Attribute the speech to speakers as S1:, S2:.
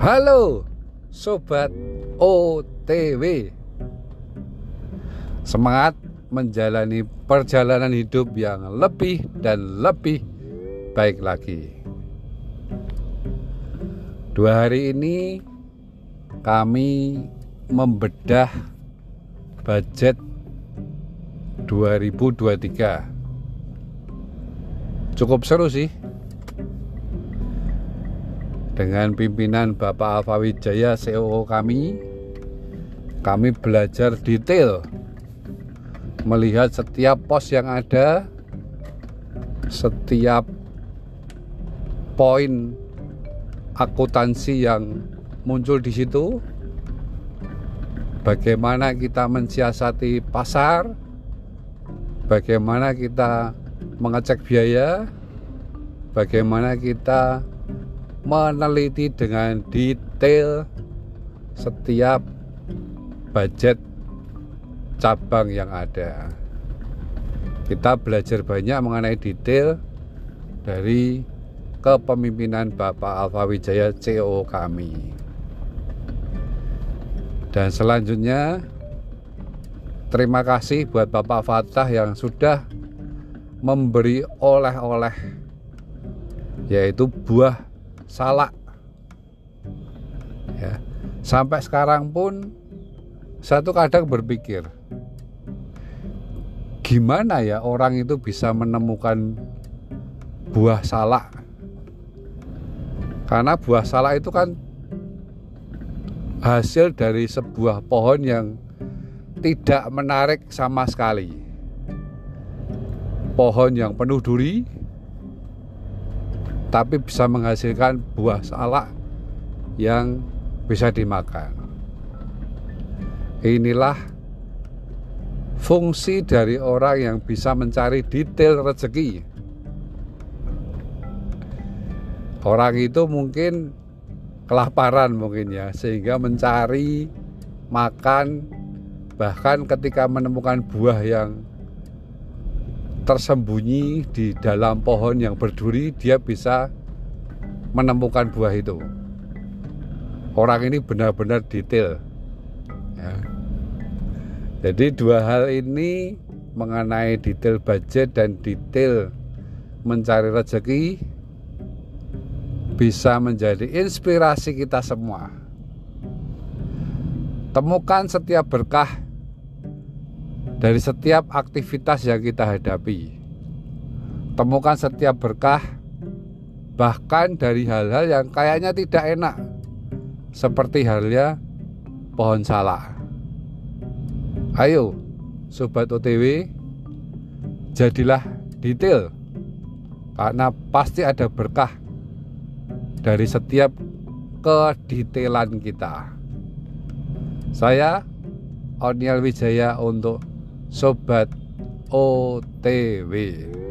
S1: Halo Sobat OTW Semangat menjalani perjalanan hidup yang lebih dan lebih baik lagi. Dua hari ini kami membedah budget 2023 Cukup seru sih dengan pimpinan Bapak Alfa Wijaya CEO kami. Kami belajar detail melihat setiap pos yang ada setiap poin akuntansi yang muncul di situ bagaimana kita mensiasati pasar bagaimana kita mengecek biaya bagaimana kita meneliti dengan detail setiap budget cabang yang ada. Kita belajar banyak mengenai detail dari kepemimpinan Bapak Alfa Wijaya CEO kami. Dan selanjutnya terima kasih buat Bapak Fatah yang sudah memberi oleh-oleh yaitu buah salak. Ya. Sampai sekarang pun satu kadang berpikir gimana ya orang itu bisa menemukan buah salak? Karena buah salak itu kan hasil dari sebuah pohon yang tidak menarik sama sekali. Pohon yang penuh duri tapi bisa menghasilkan buah salak yang bisa dimakan. Inilah fungsi dari orang yang bisa mencari detail rezeki. Orang itu mungkin kelaparan mungkin ya, sehingga mencari makan bahkan ketika menemukan buah yang tersembunyi di dalam pohon yang berduri dia bisa menemukan buah itu orang ini benar-benar detail ya. jadi dua hal ini mengenai detail budget dan detail mencari rezeki bisa menjadi inspirasi kita semua temukan setiap berkah dari setiap aktivitas yang kita hadapi. Temukan setiap berkah, bahkan dari hal-hal yang kayaknya tidak enak, seperti halnya pohon salak. Ayo, sobat OTW, jadilah detail, karena pasti ada berkah dari setiap kedetailan kita. Saya Oniel Wijaya untuk Sobat OTW